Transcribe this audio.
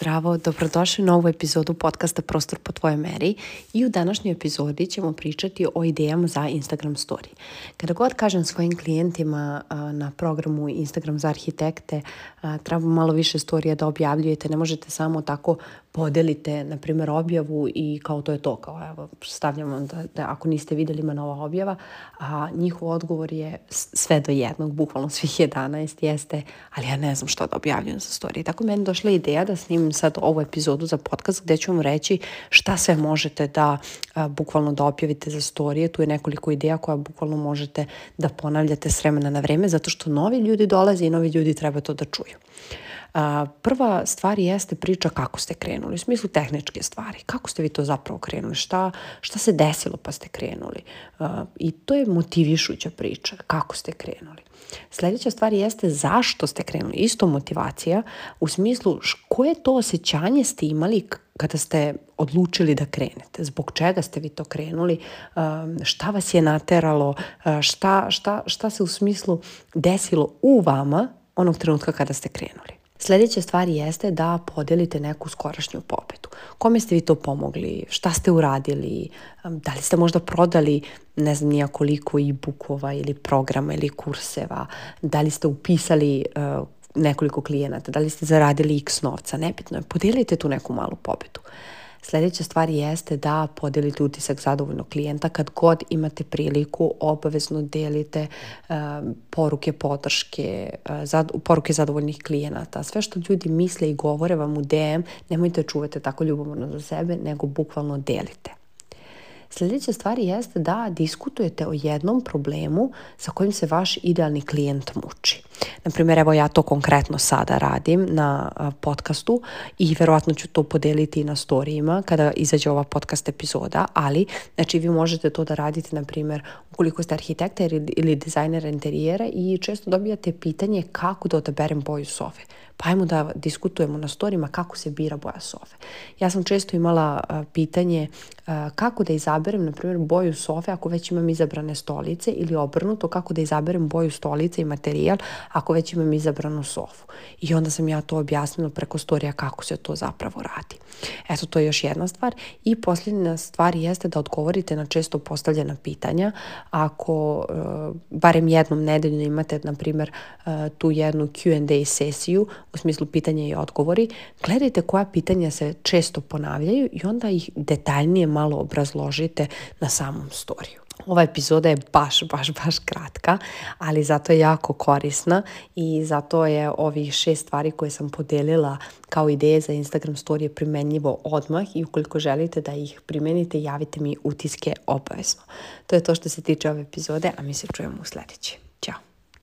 Zdravo, dobrodošli u novu epizodu podcasta Prostor po tvojoj meri i u današnjoj epizodi ćemo pričati o idejama za Instagram story. Kada god kažem svojim klijentima na programu Instagram za arhitekte treba malo više storija da objavljujete, ne možete samo tako podelite, na primjer, objavu i kao to je to, kao evo, stavljamo da, da ako niste videli ima nova objava, a njihov odgovor je sve do jednog, bukvalno svih 11 jeste, ali ja ne znam što da objavljujem za story. Tako meni došla ideja da snim sad ovu epizodu za podcast gde ću vam reći šta sve možete da a, bukvalno da objavite za storije. Tu je nekoliko ideja koja bukvalno možete da ponavljate s vremena na vreme zato što novi ljudi dolaze i novi ljudi treba to da čuju. Prva stvar jeste priča kako ste krenuli, u smislu tehničke stvari. Kako ste vi to zapravo krenuli? Šta, šta se desilo pa ste krenuli? I to je motivišuća priča, kako ste krenuli. Sljedeća stvar jeste zašto ste krenuli. Isto motivacija u smislu koje to osjećanje ste imali kada ste odlučili da krenete, zbog čega ste vi to krenuli, šta vas je nateralo, šta, šta, šta se u smislu desilo u vama onog trenutka kada ste krenuli. Sljedeća stvar jeste da podelite neku skorašnju pobedu. Kome ste vi to pomogli? Šta ste uradili? Da li ste možda prodali ne znam nija koliko i bukova ili programa ili kurseva? Da li ste upisali uh, nekoliko klijenata? Da li ste zaradili x novca? Nebitno je. Podelite tu neku malu pobedu. Sljedeća stvar jeste da podelite utisak zadovoljnog klijenta kad god imate priliku, obavezno delite um, poruke podrške, eh, zado, poruke zadovoljnih klijenata. Sve što ljudi misle i govore vam u DM, nemojte da čuvati tako ljubomorno za sebe, nego bukvalno delite. Sljedeća stvar jeste da diskutujete o jednom problemu sa kojim se vaš idealni klijent muči. Naprimjer, evo ja to konkretno sada radim na podcastu i verovatno ću to podeliti na storijima kada izađe ova podcast epizoda, ali znači vi možete to da radite, na primjer, ukoliko ste arhitekta ili, ili dizajner interijera i često dobijate pitanje kako da odaberem boju sofe. Pa ajmo da diskutujemo na storima kako se bira boja sofe. Ja sam često imala pitanje kako da izaberem, na primjer, boju sofe ako već imam izabrane stolice ili obrnuto kako da izaberem boju stolice i materijal ako ako već imam izabranu sofu. I onda sam ja to objasnila preko storija kako se to zapravo radi. Eto, to je još jedna stvar. I posljednja stvar jeste da odgovorite na često postavljena pitanja. Ako e, barem jednom nedeljno imate, na primjer, e, tu jednu Q&A sesiju, u smislu pitanja i odgovori, gledajte koja pitanja se često ponavljaju i onda ih detaljnije malo obrazložite na samom storiju. Ova epizoda je baš, baš, baš kratka, ali zato je jako korisna i zato je ovih šest stvari koje sam podelila kao ideje za Instagram story primenljivo odmah i ukoliko želite da ih primenite, javite mi utiske obavezno. To je to što se tiče ove epizode, a mi se čujemo u sledeći.